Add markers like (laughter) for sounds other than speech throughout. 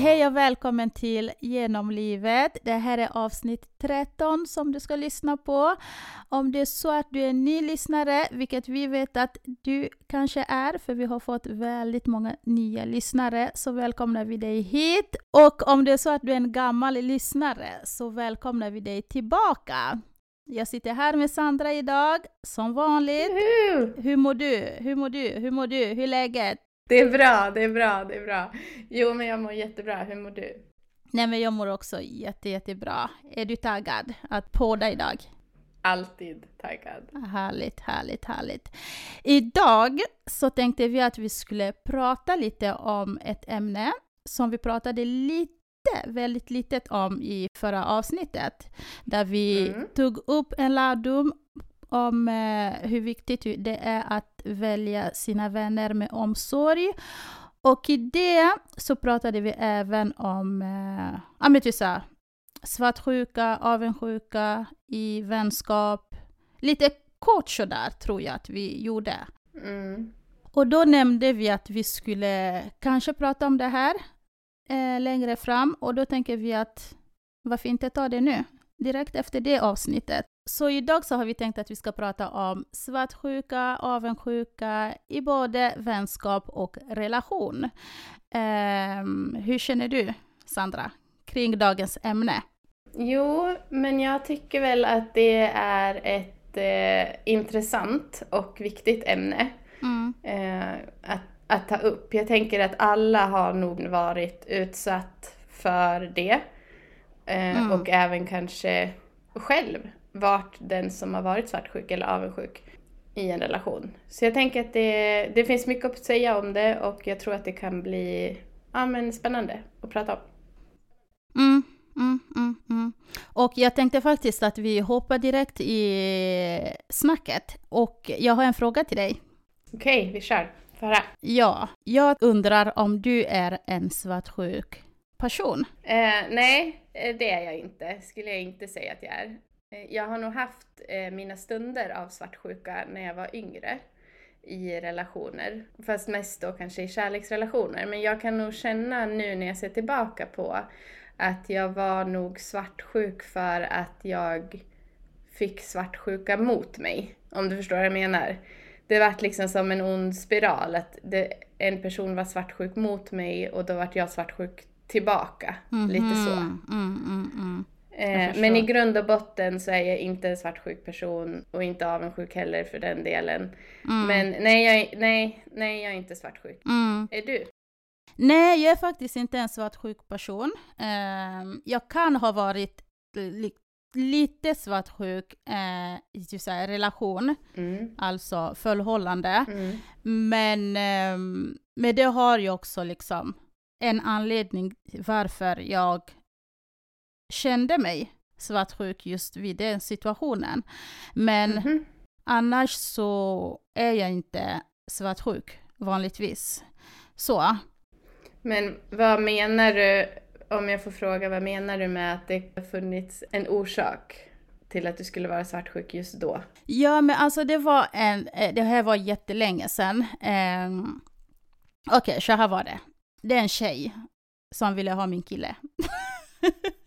Hej och välkommen till Genomlivet. Det här är avsnitt 13 som du ska lyssna på. Om det är så att du är ny lyssnare, vilket vi vet att du kanske är, för vi har fått väldigt många nya lyssnare, så välkomnar vi dig hit. Och om det är så att du är en gammal lyssnare, så välkomnar vi dig tillbaka. Jag sitter här med Sandra idag, som vanligt. Hur mår du? Hur mår du? Hur mår du? Hur är läget? Det är bra, det är bra, det är bra. Jo, men jag mår jättebra. Hur mår du? Nej, men jag mår också jätte, jättebra. Är du taggad att podda idag? Alltid taggad. Härligt, härligt, härligt. Idag så tänkte vi att vi skulle prata lite om ett ämne som vi pratade lite, väldigt litet om i förra avsnittet. Där vi Mm. tog upp en lärdom om eh, hur viktigt det är att välja sina vänner med omsorg. Och i det så pratade vi även om eh, ja, men typ så här, svartsjuka, avundsjuka i vänskap. Lite kort sådär tror jag att vi gjorde. Mm. Och då nämnde vi att vi skulle kanske prata om det här eh, längre fram och då tänker vi att varför inte ta det nu? Direkt efter det avsnittet. Så idag så har vi tänkt att vi ska prata om svartsjuka, avundsjuka i både vänskap och relation. Ehm, hur känner du, Sandra, kring dagens ämne? Jo, men jag tycker väl att det är ett eh, intressant och viktigt ämne Mm. eh, att, att ta upp. Jag tänker att alla har nog varit utsatt för det. Eh, Mm. Och även kanske själv varit den som har varit svartsjuk eller avundsjuk i en relation. Så jag tänker att det, det finns mycket att säga om det och jag tror att det kan bli ja, men spännande att prata om. Mm, mm, mm, mm. Och jag tänkte faktiskt att vi hoppar direkt i snacket. Och jag har en fråga till dig. Okej, vi kör. Få höra. Ja, jag undrar om du är en svartsjuk person? Eh, nej, eh, det är jag inte. Skulle jag inte säga att jag är. Eh, jag har nog haft eh, mina stunder av svartsjuka när jag var yngre i relationer. Fast mest då kanske i kärleksrelationer. Men jag kan nog känna nu när jag ser tillbaka på att jag var nog svartsjuk för att jag fick svartsjuka mot mig. Om du förstår vad jag menar. Det vart liksom som en ond spiral. Att det, en person var svartsjuk mot mig och då vart jag svartsjuk tillbaka. Lite så. Mm, mm, mm. Eh, men i grund och botten så är jag inte en svartsjuk person och inte avundsjuk heller för den delen. Mm. Men nej jag, nej, nej, jag är inte svartsjuk. Mm. Är du? Nej, jag är faktiskt inte en svartsjuk person. Ehm, jag kan ha varit li- lite svartsjuk eh, i typ så här relation, Mm. alltså förhållande. Mm. Men, ehm, men det har ju också liksom en anledning varför jag kände mig svartsjuk just vid den situationen. Men Mhm. annars så är jag inte svartsjuk vanligtvis. Så. Men vad menar du, om jag får fråga, vad menar du med att det har funnits en orsak till att du skulle vara svartsjuk just då? Ja, men alltså det var en, eh, det här var jättelänge sedan. Um, Okej, så här var det. Det är en tjej som ville ha min kille. (laughs)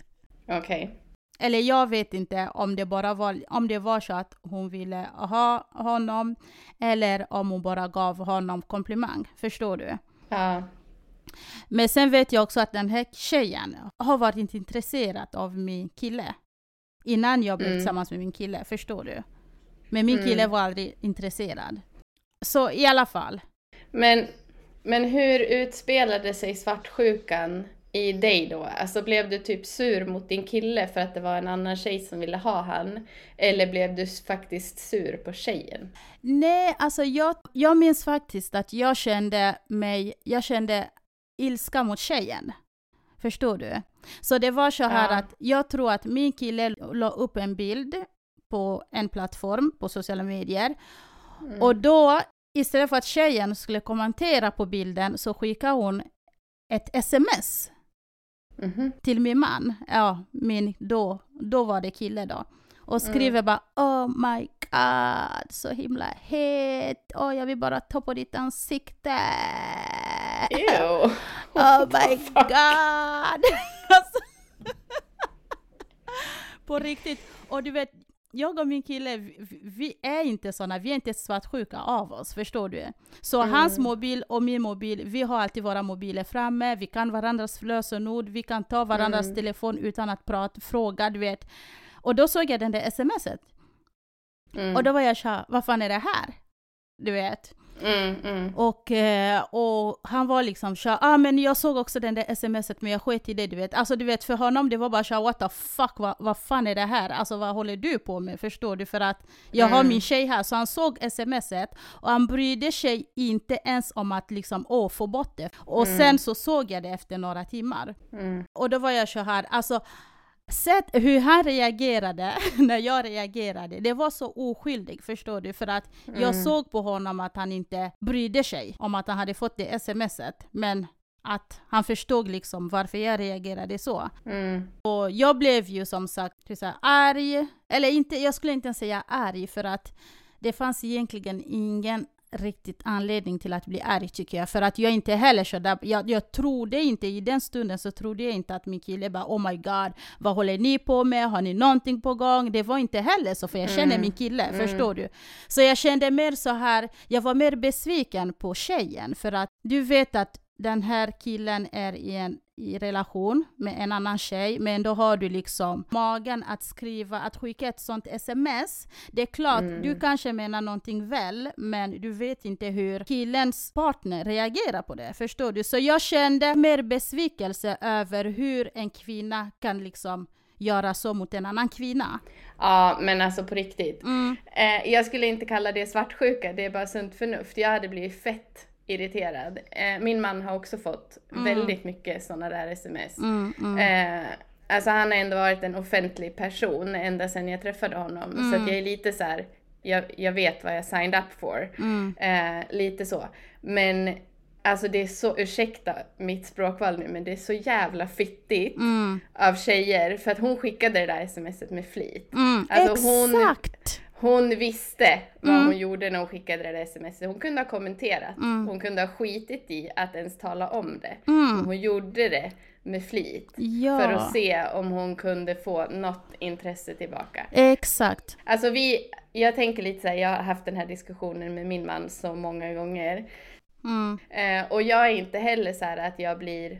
Okej. Eller jag vet inte om det bara var, om det var så att hon ville ha honom eller om hon bara gav honom komplimang. Förstår du? Ja. Men sen vet jag också att den här tjejen har varit intresserad av min kille. Innan jag blev Mm. tillsammans med min kille, förstår du? Men min Mm. kille var aldrig intresserad. Så i alla fall. Men, men hur utspelade sig svartsjukan i dig då? Alltså blev du typ sur mot din kille för att det var en annan tjej som ville ha han? Eller blev du faktiskt sur på tjejen? Nej, alltså jag, jag minns faktiskt att jag kände mig, jag kände ilska mot tjejen. Förstår du? Så det var så här Ja. att jag tror att min kille la upp en bild på en plattform på sociala medier. Mm. Och då, istället för att tjejen skulle kommentera på bilden, så skickade hon ett sms Mhm. till min man. Ja, min då, då var det kille då. Och skriver bara Oh my god, så himla het. Åh, jag vill bara ta på ditt ansikte. Ew. (laughs) Oh my god! (laughs) Alltså. (laughs) På riktigt. Och du vet, jag och min kille, vi, vi är inte såna, vi är inte svartsjuka av oss, förstår du? Så Mm. hans mobil och min mobil, vi har alltid våra mobiler framme, vi kan varandras lösenord, vi kan ta varandras Mm. telefon utan att prata, fråga, du vet. Och då såg jag den där smset, Mm. och då var jag såhär, vad fan är det här? Du vet. Mm, mm. Och, eh, och han var liksom så ah men jag såg också den där smset men jag sket i det du vet. Alltså du vet för honom det var bara så what the fuck vad, vad fan är det här? Alltså vad håller du på med? Förstår du? För att jag har Mm. min tjej här så han såg smset och han brydde sig inte ens om att liksom åh få bort det. Och Mm. sen så såg jag det efter några timmar. Mm. Och då var jag så här, alltså Sätt hur han reagerade (laughs) när jag reagerade, det var så oskyldigt förstår du. För att jag Mm. såg på honom att han inte brydde sig om att han hade fått det smset. Men att han förstod liksom varför jag reagerade så. Mm. Och jag blev ju som sagt typ så här arg, eller inte, jag skulle inte ens säga arg för att det fanns egentligen ingen riktigt anledning till att bli arg tycker jag. För att jag inte heller så där, jag, jag trodde inte, i den stunden så trodde jag inte att min kille bara oh my god, vad håller ni på med? Har ni någonting på gång? Det var inte heller så för jag känner Mm. min kille, Mm. förstår du? Så jag kände mer så här, jag var mer besviken på tjejen för att du vet att den här killen är i en i relation med en annan tjej, men då har du liksom magen att skriva, att skicka ett sånt sms. Det är klart, Mm. du kanske menar någonting väl, men du vet inte hur killens partner reagerar på det, förstår du? Så jag kände mer besvikelse över hur en kvinna kan liksom göra så mot en annan kvinna. Ja, men alltså på riktigt. Mm, Eh, jag skulle inte kalla det svartsjuka, det är bara sunt förnuft. Jag hade blivit fett irriterad. Eh, min man har också fått Mm. väldigt mycket sådana där sms. mm, mm. Eh, alltså han har ändå varit en offentlig person ända sedan jag träffade honom. Så Mm. att jag är lite så här, jag, jag vet vad jag signed up for. Mm. Eh, lite så. Men alltså det är så, ursäkta mitt språkval nu, men det är så jävla fittigt Mm, av tjejer. För att hon skickade det där smset med flit. mm. Alltså, Exakt! Hon visste vad Mm. hon gjorde när hon skickade det där smset. Hon kunde ha kommenterat. Mm. Hon kunde ha skitit i att ens tala om det. Mm. Hon gjorde det med flit. Ja, För att se om hon kunde få något intresse tillbaka. exakt. Alltså vi, jag tänker lite så här, jag har haft den här diskussionen med min man så många gånger. Mm. Eh, och jag är inte heller så att jag blir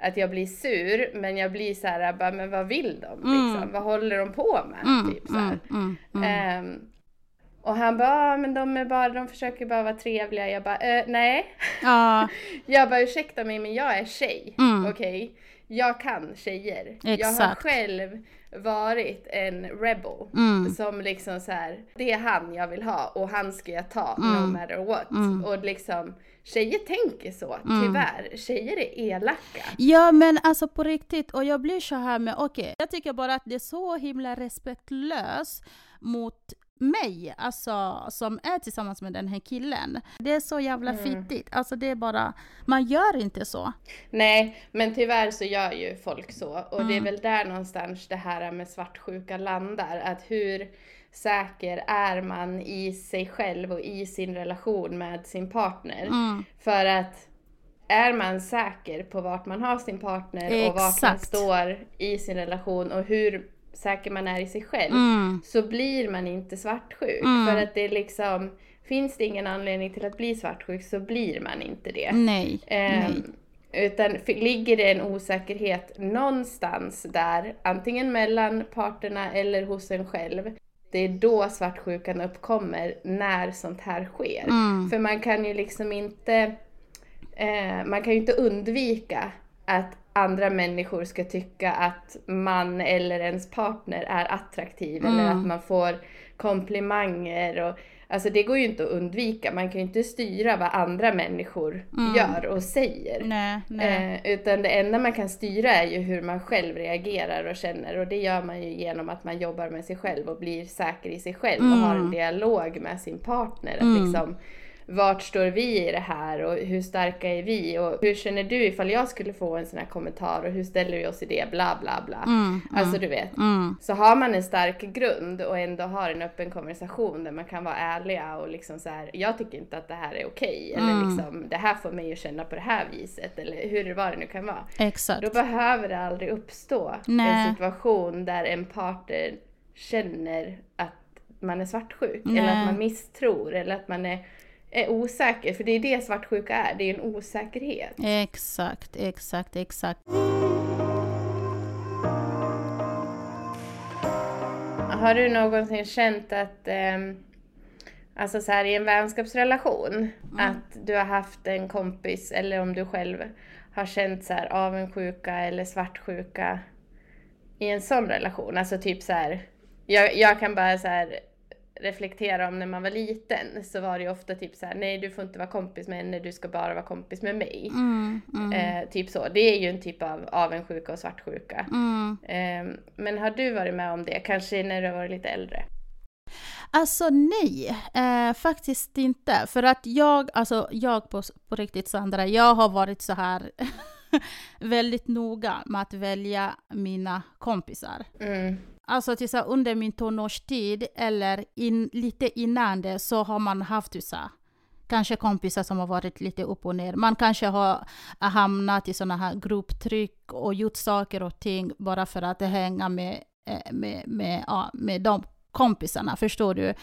att jag blir sur, men jag blir så här, bara, men vad vill de? Mm. Liksom? Vad håller de på med? Mm, Typ så. Ehm, och han bara, "Ah, men de, är bara, de försöker bara vara trevliga. Jag bara, eh, nej. Ja, (laughs) Jag bara, ursäkta mig, men jag är tjej. Mm. Okej? Jag kan tjejer. Jag har Exakt. själv varit en rebel. mm, Som liksom så här, det är han jag vill ha och han ska jag ta no Mm. matter what. Mm. Och liksom, tjejer tänker så, Mm. tyvärr. Tjejer är elaka. Ja men alltså på riktigt, och jag blir så här med, okej, jag tycker bara att det är så himla respektlöst mot mig, alltså som är tillsammans med den här killen. Det är så jävla Mm. fittigt, alltså det är bara, man gör inte så. Nej, men tyvärr så gör ju folk så. Och det är Mm. väl där någonstans det här med svartsjuka landar. Att hur säker är man i sig själv och i sin relation med sin partner? Mm, För att är man säker på vart man har sin partner och vart man Exakt. står i sin relation och hur säker man är i sig själv mm, så blir man inte svartsjuk. Mm. För att det är liksom, finns det ingen anledning till att bli svartsjuk så blir man inte det. nej, nej. Ehm, utan ligger det en osäkerhet någonstans där, antingen mellan parterna eller hos en själv, det är då svartsjukan uppkommer när sånt här sker. Mm, För man kan ju liksom inte, eh, man kan ju inte undvika att andra människor ska tycka att man eller ens partner är attraktiv eller Mm. att man får komplimanger och Alltså det går ju inte att undvika, man kan ju inte styra vad andra människor Mm. gör och säger. nej, nej. Eh, utan det enda man kan styra är ju hur man själv reagerar och känner och det gör man ju genom att man jobbar med sig själv och blir säker i sig själv och har en Mm. dialog med sin partner. Att Mm. liksom, vart står vi i det här och hur starka är vi och hur känner du ifall jag skulle få en sån här kommentar och hur ställer vi oss i det, bla bla bla. Mm, Alltså mm, du vet. mm. Så har man en stark grund och ändå har en öppen konversation där man kan vara ärliga och liksom så här, jag tycker inte att det här är okej eller Mm. liksom det här får mig att känna på det här viset eller hur det var det nu kan vara. Exakt. Då behöver det aldrig uppstå Nej. en situation där en partner känner att man är svartsjuk Nej. eller att man misstror eller att man är, är osäker. För det är det svartsjuka är, det är en osäkerhet. Exakt, exakt, exakt. Har du någonsin känt att, ehm, alltså så här i en vänskapsrelation, att du har haft en kompis eller om du själv har känt så här avundsjuka eller svartsjuka i en sån relation? Alltså typ så här, jag, jag kan bara så här reflektera om när man var liten så var det ju ofta typ så här, nej du får inte vara kompis med henne, du ska bara vara kompis med mig. Mm, mm, Eh, typ så. Det är ju en typ av avundsjuka och svartsjuka. mm. Eh, men har du varit med om det? Kanske när du varit lite äldre? Alltså nej, eh, faktiskt inte. För att jag, alltså jag på, på riktigt Sandra, jag har varit så här (laughs) väldigt noga med att välja mina kompisar. Mm. Alltså till så under min tonårstid eller in, lite innan det så har man haft så kanske kompisar som har varit lite upp och ner. Man kanske har hamnat i sådana här grupptryck och gjort saker och ting bara för att hänga med, eh, med, med, ja, med de kompisarna, förstår du?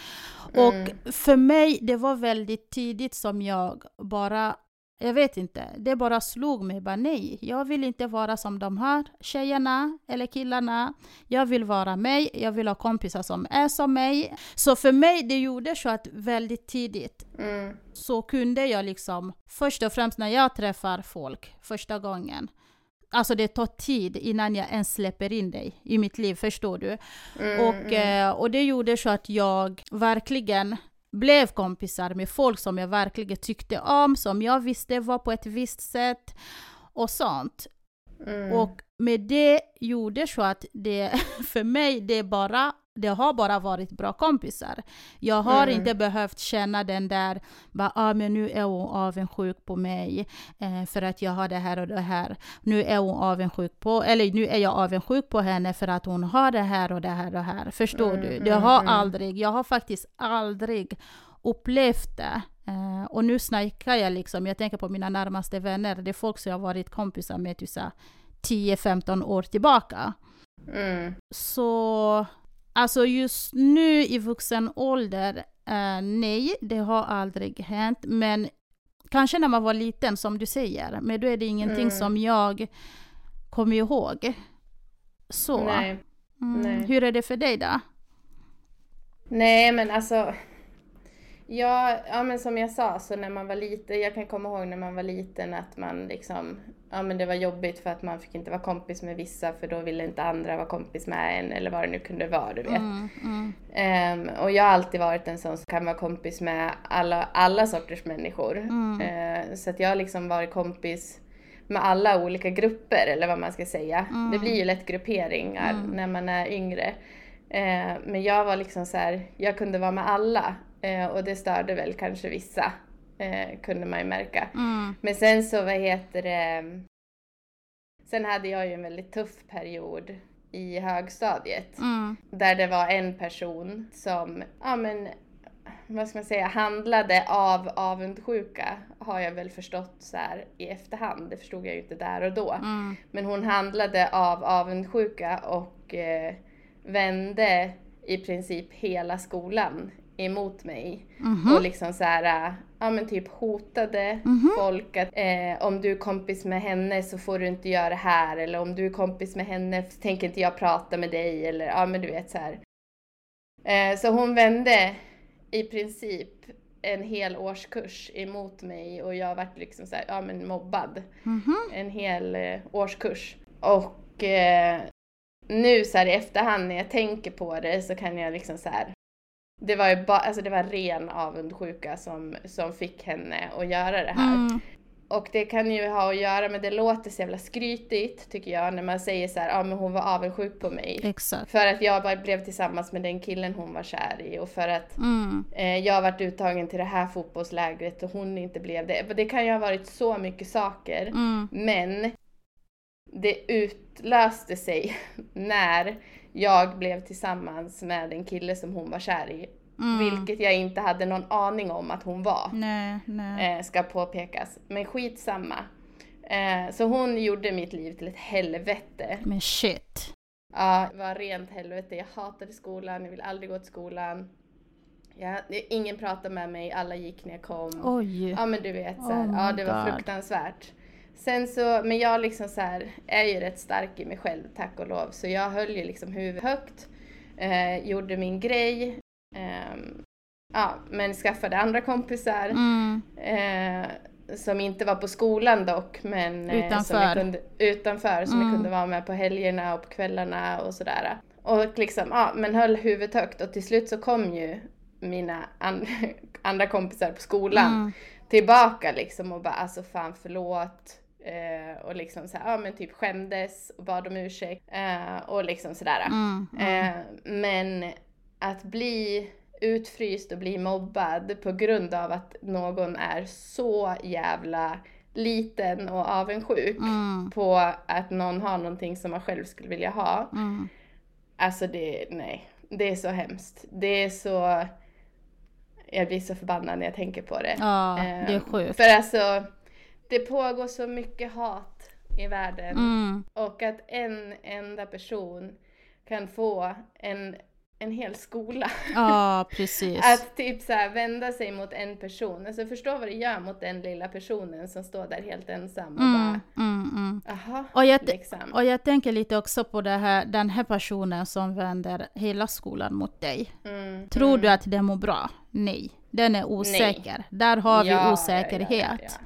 Och Mm. för mig, det var väldigt tidigt som jag bara jag vet inte, det bara slog mig. Bara, nej, jag vill inte vara som de här tjejerna eller killarna. Jag vill vara mig, jag vill ha kompisar som är som mig. Så för mig, det gjorde så att väldigt tidigt Mm. så kunde jag liksom, först och främst när jag träffar folk första gången, Alltså det tar tid innan jag ens släpper in dig i mitt liv, förstår du? Mm, Och, eh, och det gjorde så att jag verkligen blev kompisar med folk som jag verkligen tyckte om, som jag visste var på ett visst sätt och sånt. mm, Och med det gjorde så att det (laughs) för mig, det bara det har bara varit bra kompisar. Jag har Mm. inte behövt känna den där, bara, ah, men nu är hon avundsjuk på mig eh, för att jag har det här och det här. Nu är hon avundsjuk på, eller nu är jag avundsjuk på henne för att hon har det här och det här och det här. Förstår Mm, du? Mm, har mm. aldrig, jag har faktiskt aldrig upplevt det. Eh, och nu snackar jag liksom, jag tänker på mina närmaste vänner, det är folk som jag har varit kompisar med typ så här 10-15 år tillbaka. mm, Så alltså just nu i vuxen ålder, eh, nej, det har aldrig hänt. Men kanske när man var liten, som du säger. Men då är det ingenting Mm. som jag kommer ihåg. Så. Nej. Mm. nej. Hur är det för dig då? Nej men alltså. Ja, ja men som jag sa så när man var liten, jag kan komma ihåg när man var liten att man liksom, ja men det var jobbigt för att man fick inte vara kompis med vissa för då ville inte andra vara kompis med en eller vad det nu kunde vara du vet. Mm, mm, Ehm, och jag har alltid varit en sån som kan vara kompis med alla, alla sorters människor. Mm. Ehm, så att jag har liksom varit kompis med alla olika grupper eller vad man ska säga. Mm. Det blir ju lätt grupperingar Mm. när man är yngre. Ehm, men jag var liksom så här, jag kunde vara med alla Ehm, och det störde väl kanske vissa. eh, kunde man ju märka. mm, Men sen så, vad heter det, sen hade jag ju en väldigt tuff period i högstadiet. mm, Där det var en person som, ja men, vad ska man säga, handlade av avundsjuka har jag väl förstått så här i efterhand. Det förstod jag ju inte där och då. mm, Men hon handlade av avundsjuka och eh, vände i princip hela skolan emot mig. mhm, Och liksom så här, ja men typ hotade Mhm. folk att eh, om du är kompis med henne så får du inte göra det här eller om du är kompis med henne tänker inte jag prata med dig eller ja men du vet så här. Eh, så hon vände i princip en hel årskurs emot mig och jag vart liksom så här, ja men mobbad mhm, en hel eh, årskurs. Och eh, nu så här i efterhand när jag tänker på det så kan jag liksom så här. Det var ju bara, alltså det var ren avundsjuka som, som fick henne att göra det här. mm, och det kan ju ha att göra med, det låter så jävla skrytigt tycker jag när man säger så här, ja ah, men hon var avundsjuk på mig. Exakt. För att jag bara blev tillsammans med den killen hon var kär i och för att Mm. eh, jag varit uttagen till det här fotbollslägret och hon inte blev det. Det kan ju ha varit så mycket saker. Mm. Men det utlöste sig (laughs) när jag blev tillsammans med en kille som hon var kär i. Mm. Vilket jag inte hade någon aning om att hon var. Nej, nej. Eh, ska påpekas. Men skitsamma. Eh, så hon gjorde mitt liv till ett helvete. Men shit. Ja, det var rent helvete. Jag hatade skolan, jag ville aldrig gå till skolan. Jag, ingen pratade med mig, alla gick när jag kom. Oj. Ja men du vet, så här, Oh ja det var God. fruktansvärt. Sen så, men jag liksom så här, är ju rätt stark i mig själv tack och lov. Så jag höll ju liksom huvudet högt, eh, gjorde min grej. ehm, ja, men skaffade andra kompisar. Mm. Eh, som inte var på skolan dock, men eh, som Utanför. jag kunde, utanför, som Mm. jag kunde vara med på helgerna och på kvällarna och sådär. Och liksom, ja, men höll huvudet högt och till slut så kom ju mina an- (laughs) andra kompisar på skolan Mm. tillbaka liksom och bara alltså fan förlåt. Eh, och liksom såhär, ja men typ skämdes och bad om ursäkt. Eh, och liksom sådär. Mm. Mm. Eh, men att bli utfryst och bli mobbad på grund av att någon är så jävla liten och avundsjuk Mm. på att någon har någonting som man själv skulle vilja ha. Mm. Alltså det, nej. Det är så hemskt. Det är så... Jag blir så förbannad när jag tänker på det. Ja, det är Eh, sjukt. För alltså, det pågår så mycket hat i världen. Mm. Och att en enda person kan få en, en hel skola. Ja, (laughs) precis. Att typ så här vända sig mot en person. Alltså förstå vad det gör mot den lilla personen som står där helt ensam och Mm, bara mm, mm. Jaha, Och jag, liksom. och jag tänker lite också på det här, den här personen som vänder hela skolan mot dig. Mm, Tror mm. du att den mår bra? Nej. Den är osäker. Där har vi Ja, osäkerhet. Ja, ja,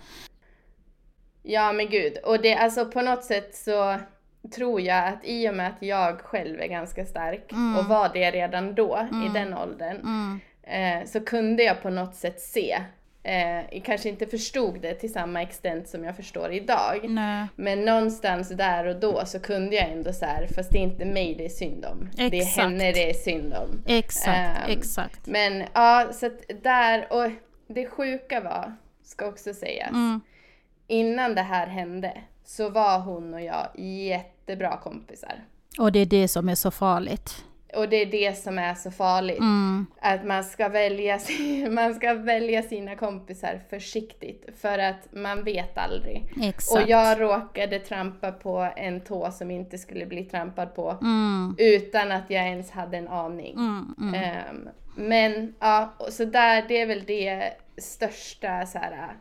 ja. men gud, och det alltså på något sätt så tror jag att i och med att jag själv är ganska stark Mm. och var det redan då i Mm. den åldern Mm. eh, så kunde jag på något sätt se, eh, jag kanske inte förstod det till samma extent som jag förstår idag. Nej. Men någonstans där och då så kunde jag ändå så här, fast det är inte mig det är synd om. Det är Exakt. henne det är synd om. Exakt, Ehm, exakt. Men ja, så att där, och det sjuka var, ska också sägas, Mm. Innan det här hände så var hon och jag jättebra kompisar. Och det är det som är så farligt. Och det är det som är så farligt. Mm. Att man ska, välja, (laughs) man ska välja sina kompisar försiktigt för att man vet aldrig. Exakt. Och jag råkade trampa på en tå som inte skulle bli trampad på Mm. utan att jag ens hade en aning. Mm. Ehm, men ja, så där, det är väl det största så här,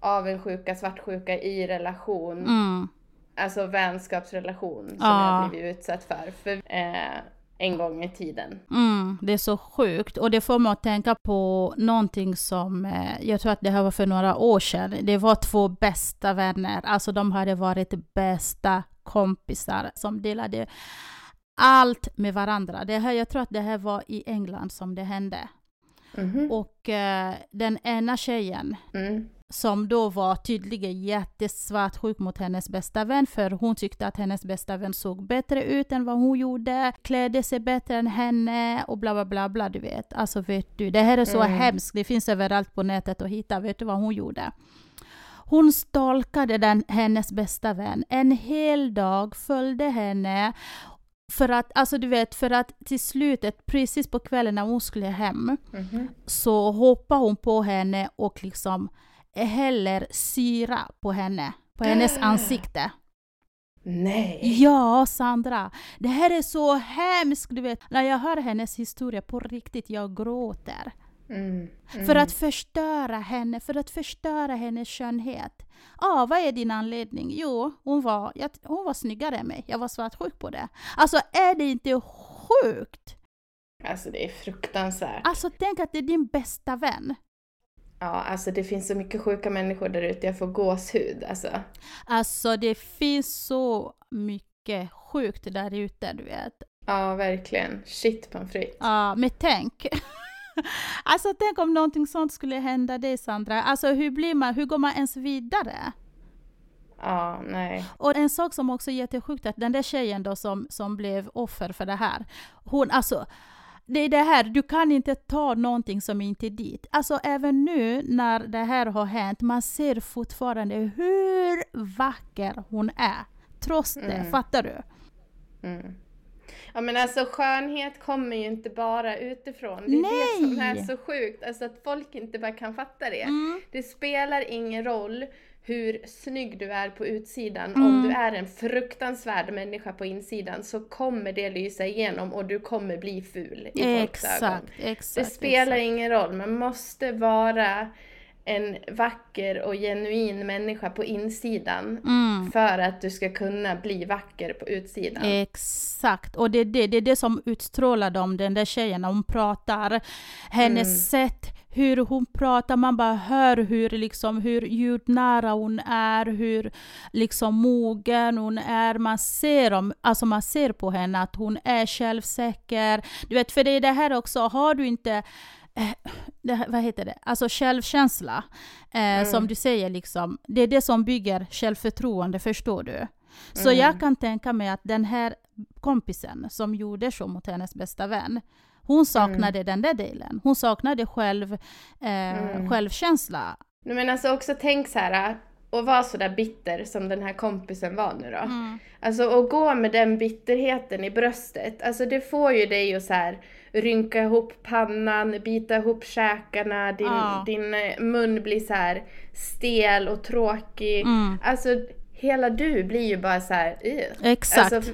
avundsjuka, svartsjuka i relation, Mm. alltså vänskapsrelation som Ja. jag blivit utsatt för, för eh, en gång i tiden. Mm, det är så sjukt. Och det får mig att tänka på någonting som, eh, jag tror att det här var för några år sedan. Det var två bästa vänner, alltså de hade varit bästa kompisar som delade allt med varandra. Det här, jag tror att det här var i England som det hände. Mhm. Och eh, den ena tjejen Mm. som då var tydligen jättesvartsjuk mot hennes bästa vän för hon tyckte att hennes bästa vän såg bättre ut än vad hon gjorde, klädde sig bättre än henne och bla bla bla bla du vet. Alltså vet du, det här är så Mm. hemskt, det finns överallt på nätet att hitta, vet du vad hon gjorde? Hon stalkade den, hennes bästa vän en hel dag, följde henne för att, alltså du vet, för att till slutet, precis på kvällen när hon skulle hem, Mhm. så hoppar hon på henne och liksom häller syra på henne, på hennes (gasps) ansikte. Nej! Ja, Sandra, det här är så hemskt, du vet. När jag hör hennes historia på riktigt, jag gråter. Mm. Mm. För att förstöra henne, för att förstöra hennes skönhet. Ja, vad är din anledning? Jo, hon var, jag, hon var snyggare än mig. Jag var svartsjuk på det. Alltså, är det inte sjukt? Alltså det är fruktansvärt. Alltså, tänk att det är din bästa vän. Ja, alltså det finns så mycket sjuka människor där ute, jag får gåshud alltså. Alltså det finns så mycket sjukt där ute, du vet. Ja, verkligen. Shit pommes frites. Ja, men tänk. (laughs) (laughs) alltså tänk om någonting sånt skulle hända dig Sandra. Alltså hur blir man, hur går man ens vidare? Ja, nej. Och en sak som också är jättesjukt, att den där tjejen då som, som blev offer för det här, hon alltså det är det här, du kan inte ta någonting som inte är dit. Alltså även nu när det här har hänt, man ser fortfarande hur vacker hon är. Trots det, Mm. fattar du? Mm. Ja men alltså skönhet kommer ju inte bara utifrån. Det är det som är Nej. så sjukt. Alltså att folk inte bara kan fatta det. Mm. Det spelar ingen roll hur snygg du är på utsidan. Mm. Om du är en fruktansvärd människa på insidan så kommer det lysa igenom och du kommer bli ful i folks ögon. Exakt, exakt. Det spelar exakt. ingen roll. Man måste vara en vacker och genuin människa på insidan Mm. för att du ska kunna bli vacker på utsidan. Exakt, och det är det, det är det som utstrålar dem, den där tjejen, när hon pratar. Hennes Mm. sätt, hur hon pratar, man bara hör hur, liksom, hur ljudnära hon är, hur liksom, mogen hon är. Man ser, om, alltså, man ser på henne att hon är självsäker. Du vet, för det är det här också, har du inte det, här- vad heter det? Alltså självkänsla, eh, Mm. som du säger, liksom, det är det som bygger självförtroende, förstår du? Så Mm. jag kan tänka mig att den här kompisen som gjorde så mot hennes bästa vän, hon saknade den där delen. Hon saknade själv, eh, Mm. självkänsla. Men alltså också tänk så här och vara så där bitter som den här kompisen var nu då. Mm. Alltså att gå med den bitterheten i bröstet, alltså det får ju dig att så här rynka ihop pannan, bita ihop käkarna, din, Ja. din eh, mun blir så här stel och tråkig. Mm. Alltså hela du blir ju bara så här. Exakt. Alltså,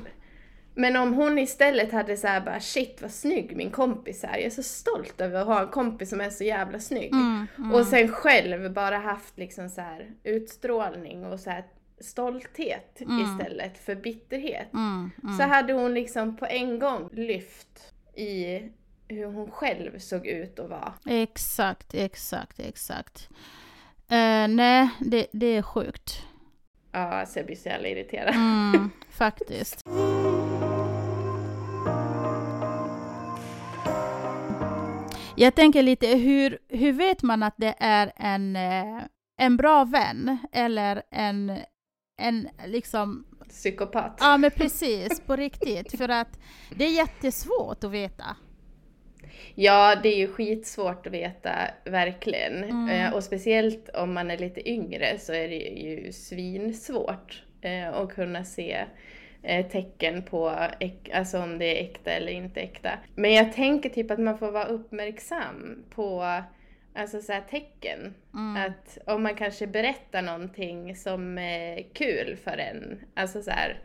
men om hon istället hade så här bara shit vad snygg min kompis är. Jag är så stolt över att ha en kompis som är så jävla snygg. Mm, mm. Och sen själv bara haft liksom så här utstrålning och så här stolthet Mm. istället för bitterhet. Mm, mm. Så hade hon liksom på en gång lyft i hur hon själv såg ut och var. Exakt, exakt, exakt. Eh, nej, det, det är sjukt. Ja, alltså jag blir så jävla irriterad. Mm, (laughs) faktiskt. Jag tänker lite, hur, hur vet man att det är en, eh, en bra vän eller en, en liksom, Psykopat. ja men precis, på riktigt. För att det är jättesvårt att veta. Ja, det är ju skitsvårt att veta, verkligen. Mm. Eh, och speciellt om man är lite yngre så är det ju svinsvårt eh, att kunna se eh, tecken på alltså om det är äkta eller inte äkta. Men jag tänker typ att man får vara uppmärksam på alltså så här tecken. Mm. Att om man kanske berättar någonting som är kul för en, alltså så här,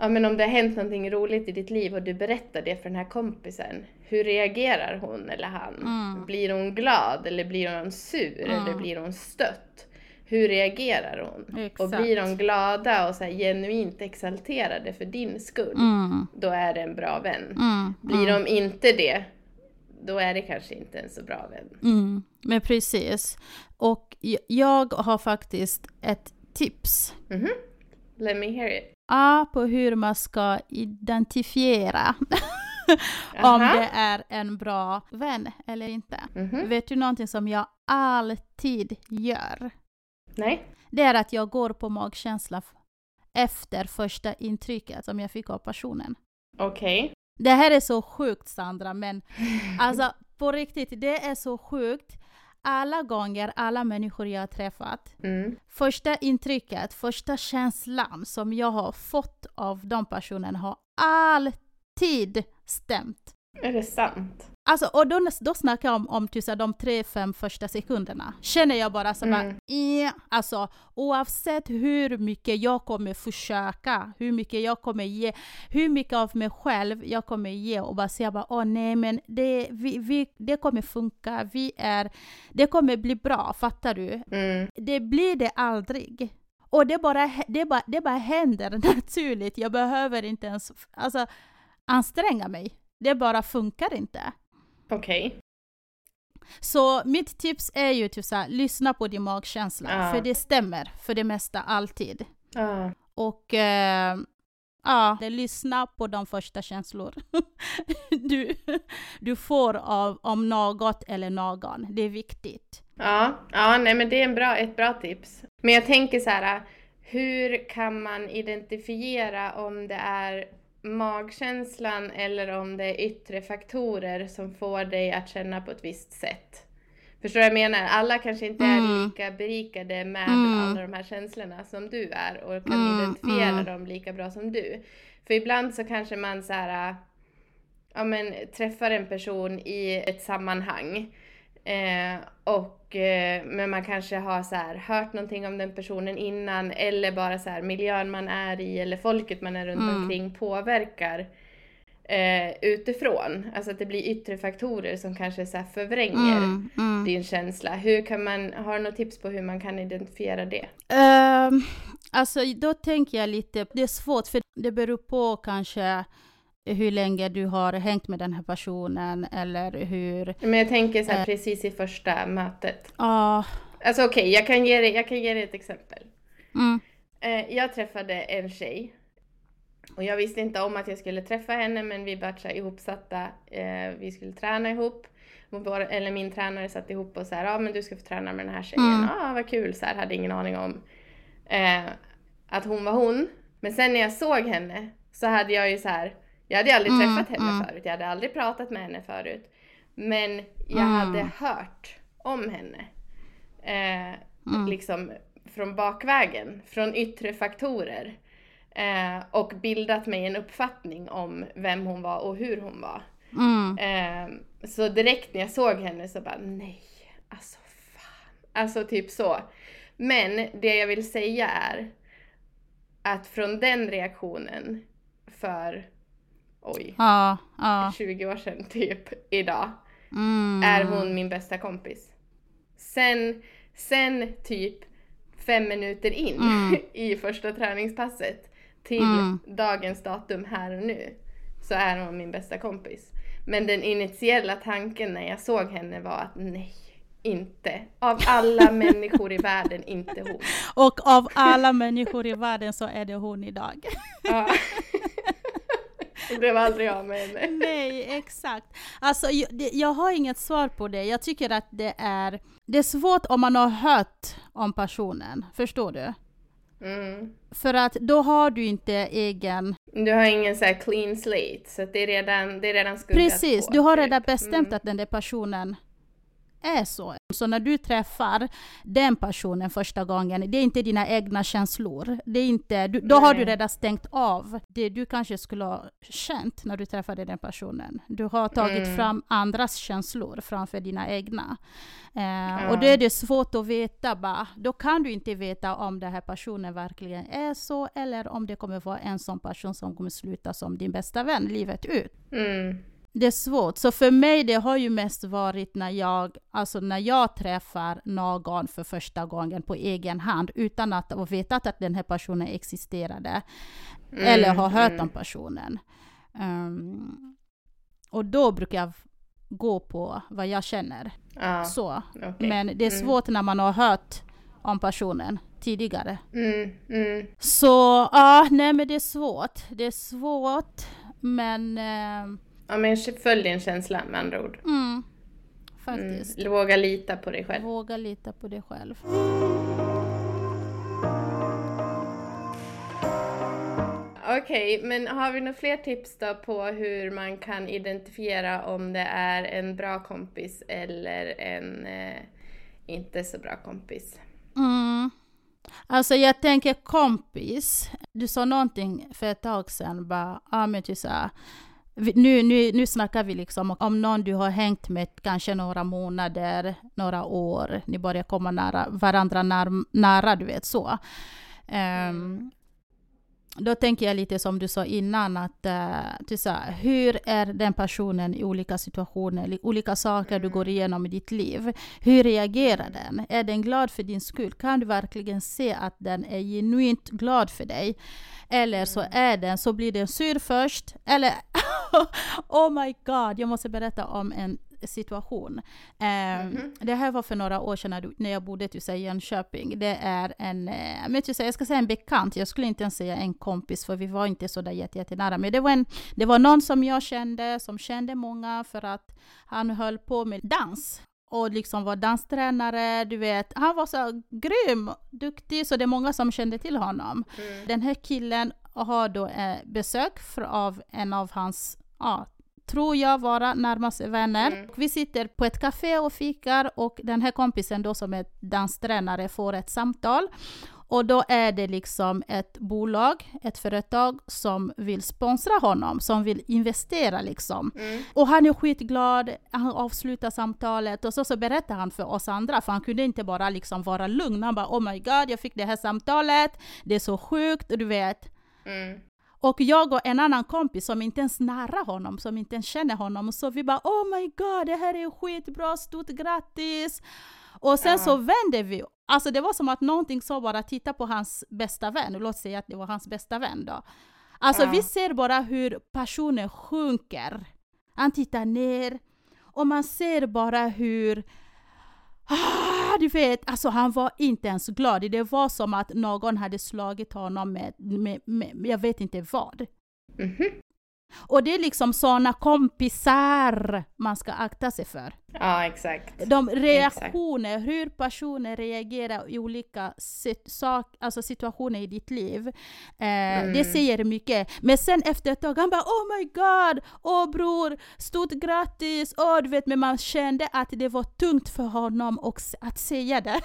Ja men om det har hänt någonting roligt i ditt liv och du berättar det för den här kompisen, hur reagerar hon eller han? Mm. Blir hon glad eller blir hon sur Mm. eller blir hon stött? Hur reagerar hon? Exakt. Och blir de glada och så genuint exalterade för din skull, Mm, då är det en bra vän. mm, Blir mm, de inte det, då är det kanske inte en så bra vän. mm, men precis. Och jag har faktiskt ett tips. Mhm. Let me hear it. Ja, på hur man ska identifiera (laughs) om det är en bra vän eller inte. Mhm. Vet du någonting som jag alltid gör? Nej? Det är att jag går på magkänsla efter första intrycket som jag fick av personen. Okej. Det här är så sjukt Sandra, men alltså på riktigt, det är så sjukt. Alla gånger, alla människor jag har träffat, Mm. första intrycket, första känslan som jag har fått av de personerna har alltid stämt. Är det sant? Alltså, och då, då snackar jag om, om typ, de tre, fem första sekunderna. Känner jag bara så bara, Mm. "Eh." alltså oavsett hur mycket jag kommer försöka, hur mycket jag kommer ge, hur mycket av mig själv jag kommer ge och bara säga bara, åh nej men det, vi, vi, det kommer funka, vi är, det kommer bli bra, fattar du? Mm. det blir det aldrig. Och det bara, det bara, det bara händer (laughs) naturligt. Jag behöver inte ens alltså, anstränga mig. Det bara funkar inte. Okej. Så mitt tips är ju typ så här, lyssna på din magkänsla. Ja. För det stämmer för det mesta alltid. Ja. Och eh, Ja, det lyssna på de första känslor (laughs) du, du får av, om något eller någon. Det är viktigt. Ja, ja nej, men det är en bra, ett bra tips. Men jag tänker så här, hur kan man identifiera om det är magkänslan eller om det är yttre faktorer som får dig att känna på ett visst sätt? Förstår du vad jag menar? Alla kanske inte är Mm. lika berikade med Mm. alla de här känslorna som du är och kan Mm, identifiera mm. dem lika bra som du. För ibland så kanske man så här, ja men träffar en person i ett sammanhang eh, och eh, men man kanske har så här, hört någonting om den personen innan eller bara så här miljön man är i eller folket man är runt Mm. omkring påverkar eh, utifrån. Alltså att det blir yttre faktorer som kanske så här förvränger Mm, mm. din känsla. Hur kan man, har du något tips på hur man kan identifiera det? Ehm, alltså då tänker jag lite, det är svårt för det beror på kanske hur länge du har hängt med den här personen eller hur... Men jag tänker så här Eh. precis i första mötet. Ja, Alltså okej, jag, kan ge dig- jag kan ge dig ett exempel. mm, Eh, jag träffade en tjej. Och jag visste inte om att jag skulle träffa henne men vi var så ihopsatta. Eh, vi skulle träna ihop. Vår, eller min tränare satt ihop och så ja men du ska få träna med den här tjejen. Mm. Ja vad kul, så här, hade ingen aning om eh, att hon var hon. Men sen när jag såg henne så hade jag ju så här, jag hade aldrig Mm, träffat henne mm. förut. Jag hade aldrig pratat med henne förut. Men jag Mm. hade hört om henne. Eh, Mm. liksom från bakvägen, från yttre faktorer. Eh, och bildat mig en uppfattning om vem hon var och hur hon var. mm, Eh, så direkt när jag såg henne så bara nej, alltså fan. Alltså typ så. Men det jag vill säga är att från den reaktionen för, oj, ja, ja. 20 år sedan typ idag, Mm, är hon min bästa kompis. Sen, sen typ fem minuter in Mm. (laughs) i första träningspasset till Mm. dagens datum här och nu så är hon min bästa kompis. Men den initiella tanken när jag såg henne var att nej, inte. Av alla (laughs) människor i världen, inte hon. Och av alla (laughs) människor i världen så är det hon idag. Ja. (laughs) Det blev aldrig av med henne. (laughs) Nej, exakt. Alltså, jag, det, jag har inget svar på det. Jag tycker att det är, det är svårt om man har hört om personen. Förstår du? Mm. För att då har du inte egen... Du har ingen så här clean slate, så det är redan, det är redan skuggat Precis, på, du har typ. redan bestämt Mm. att den där personen är så. Så när du träffar den personen första gången, det är inte dina egna känslor. Det är inte, du, då har du Nej. redan stängt av det du kanske skulle ha känt när du träffade den personen. Du har tagit Mm. fram andras känslor framför dina egna. Eh, Ja. Och då är det svårt att veta bara. Då kan du inte veta om den här personen verkligen är så eller om det kommer vara en sån person som kommer sluta som din bästa vän livet ut. Mm. Det är svårt. Så för mig det har ju mest varit när jag, alltså när jag träffar någon för första gången på egen hand utan att ha vetat att den här personen existerade. Mm, Eller har hört mm. om personen. Ehm, och då brukar jag gå på vad jag känner. Ja, Så. okej. Men det är Mm. svårt när man har hört om personen tidigare. Mm, mm. Så ja, nej men det är svårt. Det är svårt. Men ehm, Ja men följ din känsla med andra ord. mm, faktiskt. Mm. Våga lita på dig själv. Våga lita på dig själv. Okej, men har vi några fler tips då på hur man kan identifiera om det är en bra kompis eller en eh, inte så bra kompis? Mm. Alltså jag tänker kompis. Du sa någonting för ett tag sedan. Bara, ah, men du sa, vi- nu, nu, nu snackar vi liksom om någon du har hängt med kanske några månader, några år. Ni börjar komma nära varandra när, nära, du vet så. Um, då tänker jag lite som du sa innan, att uh, du sa, hur är den personen i olika situationer, li- olika saker du går igenom i ditt liv? Hur reagerar den? Är den glad för din skull? Kan du verkligen se att den är genuint glad för dig? Eller så är den, så blir den sur först. Eller, (laughs) oh my god, jag måste berätta om en situation. Mm -hmm. Det här var för några år sedan när jag bodde i Jönköping. Det är en, eh, men jag ska säga en bekant, jag skulle inte ens säga en kompis för vi var inte så där jättenära. Men det var, en, det var någon som jag kände, som kände många för att han höll på med dans och liksom var danstränare, du vet. Han var så grym, duktig, så det är många som kände till honom. Mm. Den här killen har då eh, besök av en av hans, ja, tror jag vara närmaste vänner. Mm. Vi sitter på ett café och fikar och den här kompisen då som är danstränare får ett samtal. Och då är det liksom ett bolag, ett företag som vill sponsra honom, som vill investera liksom. Mm. Och han är skitglad, han avslutar samtalet och så, så berättar han för oss andra, för han kunde inte bara liksom vara lugn. Han bara oh my god, jag fick det här samtalet, det är så sjukt, du vet. Mm. Och jag och en annan kompis som inte ens nära honom, som inte ens känner honom, så vi bara oh my god, det här är skitbra, stort grattis! Och sen ja. så vände vi. Alltså det var som att någonting sa bara titta på hans bästa vän, låt säga att det var hans bästa vän då. Alltså ja. vi ser bara hur personen sjunker. Han tittar ner och man ser bara hur Ah, du vet, alltså han var inte ens glad. Det var som att någon hade slagit honom med, med, med jag vet inte vad. Mm -hmm. Och det är liksom sådana kompisar man ska akta sig för. Ja, exakt. De reaktioner, exakt. hur personer reagerar i olika sak, alltså situationer i ditt liv. Eh, mm. Det säger mycket. Men sen efter ett tag, han bara oh my god, åh oh, bror, stort grattis, oh, du vet, men man kände att det var tungt för honom att säga det.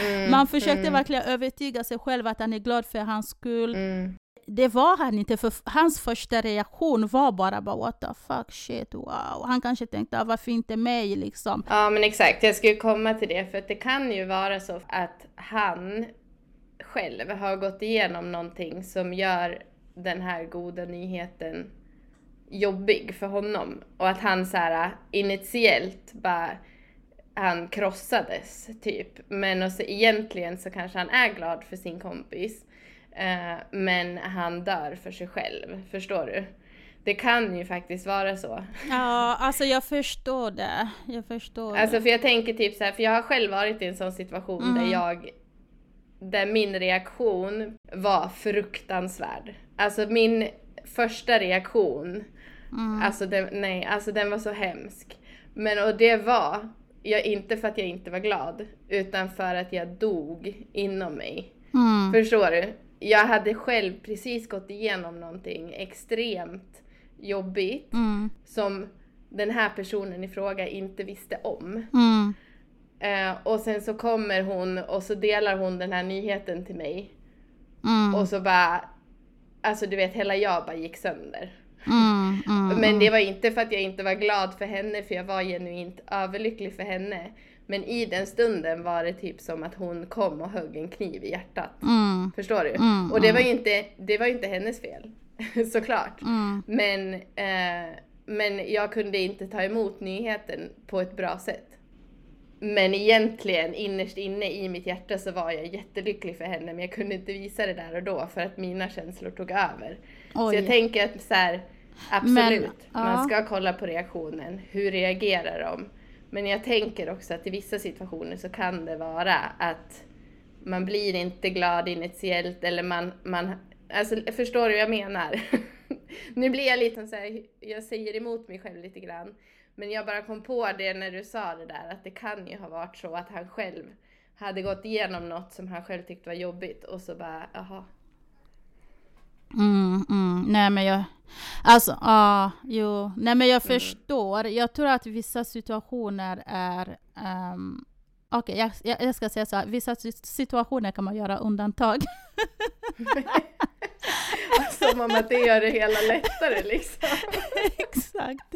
Mm. (laughs) man försökte mm. verkligen övertyga sig själv att han är glad för hans skull. Det var han inte, för hans första reaktion var bara, bara what the fuck shit, wow. Han kanske tänkte, ah, varför inte mig liksom? Ja men exakt, jag skulle komma till det, för att det kan ju vara så att han själv har gått igenom någonting som gör den här goda nyheten jobbig för honom. Och att han så här initiellt bara, han krossades typ. Men också egentligen så kanske han är glad för sin kompis. Eh, men han dör för sig själv, förstår du? Det kan ju faktiskt vara så. Ja, alltså jag förstår det. Jag förstår Alltså för jag tänker typ så här, för jag har själv varit i en sån situation mm. där jag där min reaktion var fruktansvärd. Alltså min första reaktion, mm. alltså den, nej, alltså den var så hemsk. Men och det var, jag, inte för att jag inte var glad, utan för att jag dog inom mig. Mm. Förstår du? Jag hade själv precis gått igenom någonting extremt jobbigt mm. som den här personen i fråga inte visste om. Mm. Uh, och sen så kommer hon och så delar hon den här nyheten till mig. Mm. Och så bara, alltså du vet hela jag bara gick sönder. Mm, mm, Men det var inte för att jag inte var glad för henne, för jag var genuint överlycklig för henne. Men i den stunden var det typ som att hon kom och högg en kniv i hjärtat. Mm. Förstår du? Mm, och det var ju inte, det var inte hennes fel. (laughs) Såklart. Mm. Men, eh, men jag kunde inte ta emot nyheten på ett bra sätt. Men egentligen innerst inne i mitt hjärta så var jag jättelycklig för henne men jag kunde inte visa det där och då för att mina känslor tog över. Oj. Så jag tänker att så här, absolut, men, man ska kolla på reaktionen. Hur reagerar de? Men jag tänker också att i vissa situationer så kan det vara att man blir inte glad initiellt eller man, man alltså förstår du vad jag menar? (laughs) nu blir jag lite så här, jag säger emot mig själv lite grann. Men jag bara kom på det när du sa det där att det kan ju ha varit så att han själv hade gått igenom något som han själv tyckte var jobbigt och så bara, jaha. Mm, mm. Nej men jag, Alltså, ja, jo. Nej men jag mm. förstår. Jag tror att vissa situationer är... Um, Okej, okay, jag, jag, ska säga så här. Vissa situationer kan man göra undantag. (laughs) (laughs) Som om att det gör det hela lättare liksom. (laughs) Exakt.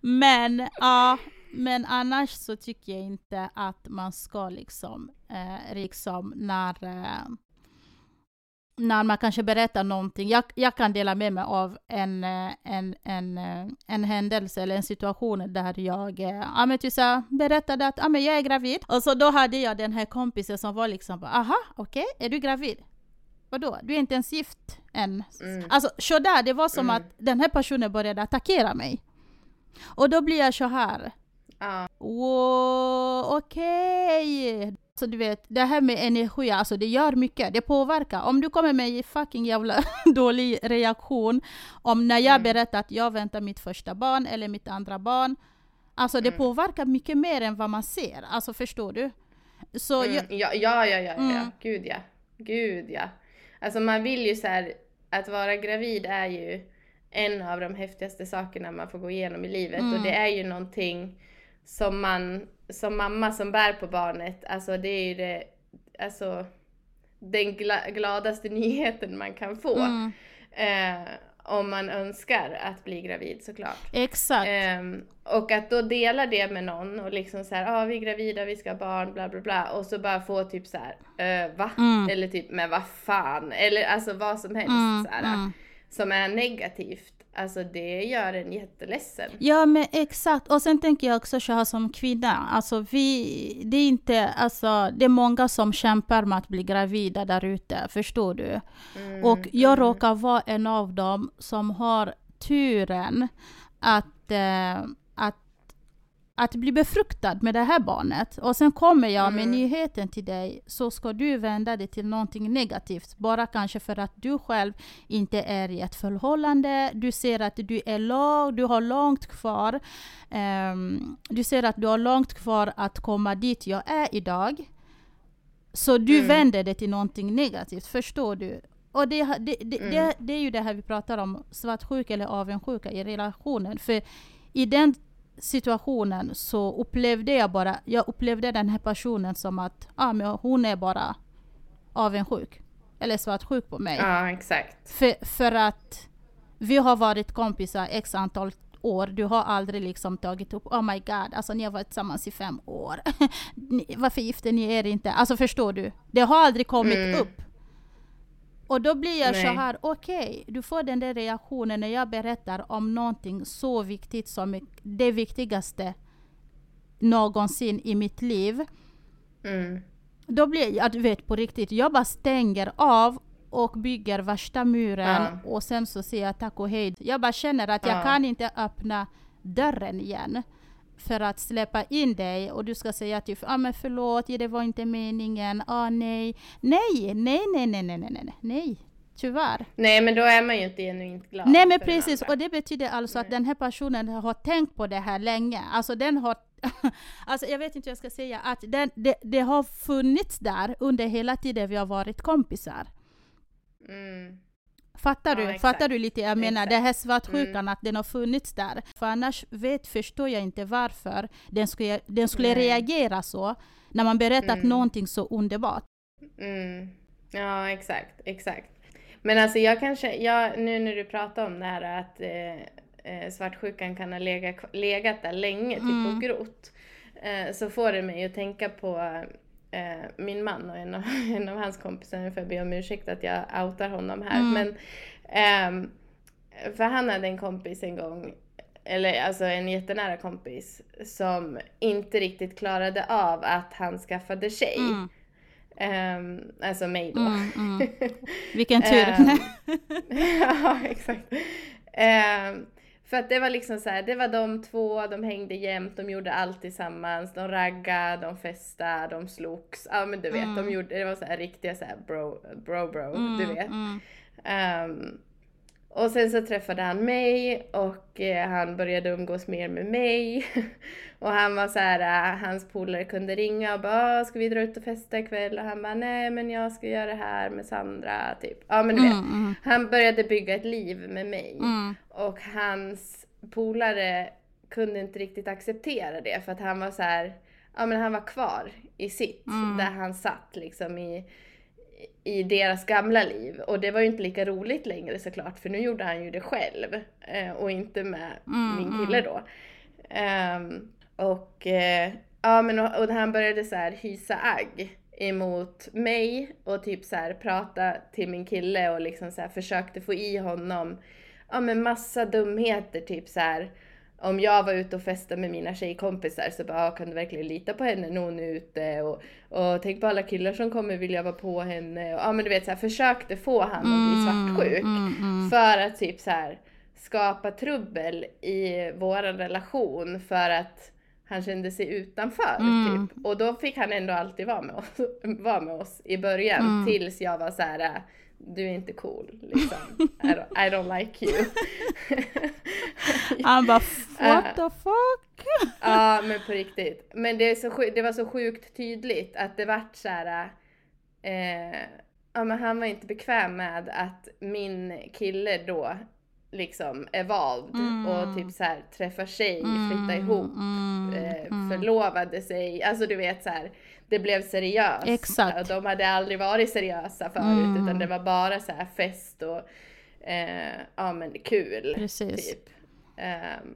Men, ja, men annars så tycker jag inte att man ska liksom, eh, liksom när... Eh, när man kanske berättar någonting. Jag, jag kan dela med mig av en, eh, en, en, eh, en händelse eller en situation där jag eh, ja, men typ berättade att ja, men jag är gravid. Och så då hade jag den här kompisen som var liksom, aha, okej, okay, är du gravid? Vadå, du är inte ens gift än? Mm. Alltså sådär, det var som mm. att den här personen började attackera mig. Och då blir jag så här, Ja. Wow, okej! Så du vet, det här med energi, alltså det gör mycket. Det påverkar. Om du kommer med en fucking jävla (laughs) dålig reaktion om när jag Mm. berättar att jag väntar mitt första barn eller mitt andra barn. Alltså det Mm. påverkar mycket mer än vad man ser. Alltså förstår du? Så Mm, jag, ja, ja, ja, ja, ja. Mm. Gud ja. Gud ja. Alltså man vill ju så här, att vara gravid är ju en av de häftigaste sakerna man får gå igenom i livet Mm. och det är ju någonting som man som mamma som bär på barnet, alltså det är ju det, alltså den gla, gladaste (laughs) nyheten man kan få. mm, Eh, om man önskar att bli gravid såklart. exakt. Ehm, och att då dela det med någon och liksom så här, ja ah, vi är gravida, vi ska ha barn, bla bla bla. Och så bara få typ så här, eh, va? Mm. Eller typ, men vad fan? Eller alltså vad som helst Mm, så här, mm. som är negativt. Alltså det gör en jätteledsen. Ja men exakt, och sen tänker jag också så här som kvinna, alltså vi, det är inte, alltså det är många som kämpar med att bli gravida där ute, förstår du? Mm, Och jag mm, råkar vara en av dem som har turen att, eh, att, bli befruktad med det här barnet. Och sen kommer jag med Mm. nyheten till dig, så ska du vända det till någonting negativt. Bara kanske för att du själv inte är i ett förhållande, du ser att du är lång, du har långt kvar. ehm, du ser att du har långt kvar att komma dit jag är idag. Så du Mm. vänder det till någonting negativt, förstår du? Och det, det, det, Mm. det är ju det här vi pratar om, svartsjuka eller avundsjuka i relationen. För i den situationen så upplevde jag bara, jag upplevde den här personen som att ah, men hon är bara avundsjuk. Eller svartsjuk på mig. Ja, exakt. För, för att vi har varit kompisar x antal år. Du har aldrig liksom tagit upp, oh my god, alltså ni har varit tillsammans i fem år. (laughs) Ni- Varför gifter ni er inte? Alltså förstår du? Det har aldrig kommit Mm. upp. Och då blir jag så Nej. här, okej, du får den där reaktionen när jag berättar om någonting så viktigt som det viktigaste någonsin i mitt liv. Mm. Då blir jag, du vet på riktigt, jag bara stänger av och bygger värsta muren Ja. och sen så säger jag tack och hej. Jag bara känner att jag Ja. kan inte öppna dörren igen för att släppa in dig och du ska säga typ ah, men förlåt, det var inte meningen, ah nej. Nej, nej, nej, nej, nej, nej, nej, nej, tyvärr. Nej men då är man ju inte genuint glad. Nej men precis, och det betyder alltså att Nej. den här personen har tänkt på det här länge. Alltså den har, (laughs) alltså jag vet inte hur jag ska säga, att den, det, det har funnits där under hela tiden vi har varit kompisar. Mm. Fattar Ja, du? exakt. Fattar du lite? Jag menar Exakt. det här svartsjukan, Mm. att den har funnits där. För annars vet, förstår jag inte varför den skulle, den skulle reagera så när man berättat Mm. någonting så underbart. Mm. Ja, exakt, exakt. Men alltså jag kanske, jag, nu när du pratar om det här att eh, eh, svartsjukan kan ha legat, legat där länge, typ Mm. och grott. Eh, så får det mig att tänka på eh, min man och en av, (laughs) en av hans kompisar, nu får jag be om ursäkt att jag outar honom här. Mm. Men, ehm, för han hade en kompis en gång, eller alltså en jättenära kompis, som inte riktigt klarade av att han skaffade tjej. Mm, Ehm, alltså mig då. mm, mm. (laughs) Vilken tur. Ehm, (laughs) ja, exakt. Ehm, för att det var liksom så här, det var de två, de hängde jämt, de gjorde allt tillsammans, de raggade, de festade, de slogs. Ja men du vet, de Mm. gjorde, det var så här riktiga så här bro, bro, bro, Mm, du vet. mm. Och sen så träffade han mig och eh, han började umgås mer med mig. (laughs) och han var så här, eh, hans polare kunde ringa och bara "Ah, “ska vi dra ut och festa ikväll?” och han bara “nej men jag ska göra det här med Sandra” typ. Ja men du vet. Mm, mm, Han började bygga ett liv med mig. mm. Och hans polare kunde inte riktigt acceptera det för att han var så här, ja men han var kvar i sitt, Mm. där han satt liksom i, i deras gamla liv. Och det var ju inte lika roligt längre såklart för nu gjorde han ju det själv eh, och inte med Mm, min kille då. Ehm, och eh, ja men och, och han började så här hysa agg emot mig och typ så här prata till min kille och liksom så här försökte få i honom ja men massa dumheter typ så här om jag var ute och festade med mina tjejkompisar så bara, "Ah, kan du verkligen lita på henne när hon är ute? Och, och tänk på alla killar som kommer vilja vara på henne. Och, ja men du vet så här, försökte få han att bli svartsjuk. Mm, mm. För att typ så här skapa trubbel i våran relation för att han kände sig utanför Mm. typ. Och då fick han ändå alltid vara med oss, (laughs) vara med oss i början Mm. tills jag var så här. äh, du är inte cool liksom. I don't, I don't like you. Han bara (laughs) what the fuck? (laughs) Ja men på riktigt. Men det, är så, det var så sjukt tydligt att det vart så här. Eh, ja men han var inte bekväm med att min kille då liksom evolved Mm. och typ så här träffar tjej, flyttar ihop, mm, eh, mm. förlovade sig. Alltså du vet så här. Det blev seriöst. Exakt. Och de hade aldrig varit seriösa förut Mm. utan det var bara så här fest och eh, ja men kul. Precis. Typ. Ehm,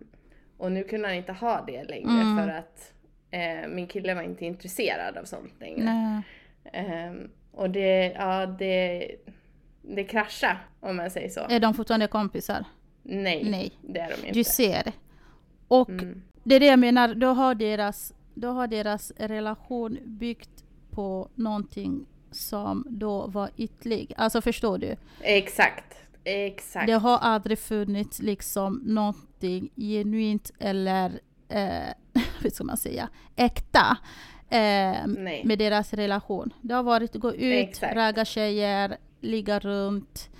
och nu kunde han inte ha det längre Mm. för att eh, min kille var inte intresserad av sånt längre. Ehm, och det, ja det, det kraschade om man säger så. Är de fortfarande kompisar? Nej, Nej. det är de inte. Du ser. Och Mm. det är det jag menar, då har deras, då har deras relation byggt på någonting som då var ytlig. Alltså förstår du? Exakt, exakt. Det har aldrig funnits liksom någonting genuint eller, eh, (laughs) hur ska man säga, äkta eh, med deras relation. Det har varit gå ut, Exakt. ragga tjejer, ligga runt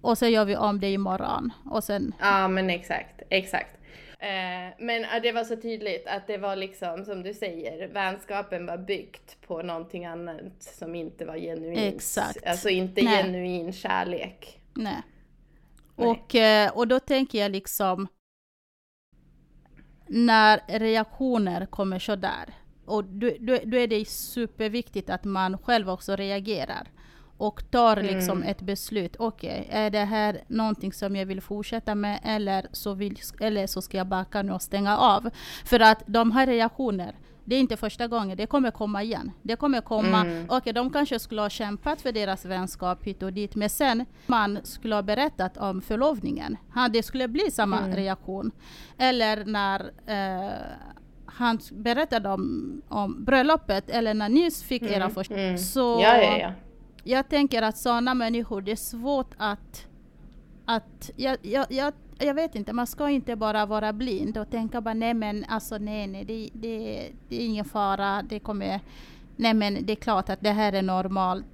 och sen gör vi om det imorgon. Och sen, Ja men exakt, exakt. Eh, men det var så tydligt att det var liksom som du säger, vänskapen var byggt på någonting annat som inte var genuint. Exakt. Alltså inte Nej. genuin kärlek. nej. Nej. Och, eh, och då tänker jag liksom när reaktioner kommer så där och då, då, då är det superviktigt att man själv också reagerar och tar liksom Mm. ett beslut. Okej, är det här någonting som jag vill fortsätta med eller så, vill, eller så ska jag backa nu och stänga av? För att de här reaktioner, det är inte första gången, det kommer komma igen. Det kommer komma, Mm. okej de kanske skulle ha kämpat för deras vänskap hit och dit, men sen man skulle ha berättat om förlovningen, det skulle bli samma Mm. reaktion. Eller när eh, han berättade om, om bröllopet, eller när ni fick era första... Mm. Så Ja, ja, ja. Jag tänker att sådana människor, det är svårt att... att jag, jag, jag, jag vet inte, man ska inte bara vara blind och tänka bara nej men alltså nej nej, det, det, det är ingen fara, det kommer... Nej men det är klart att det här är normalt,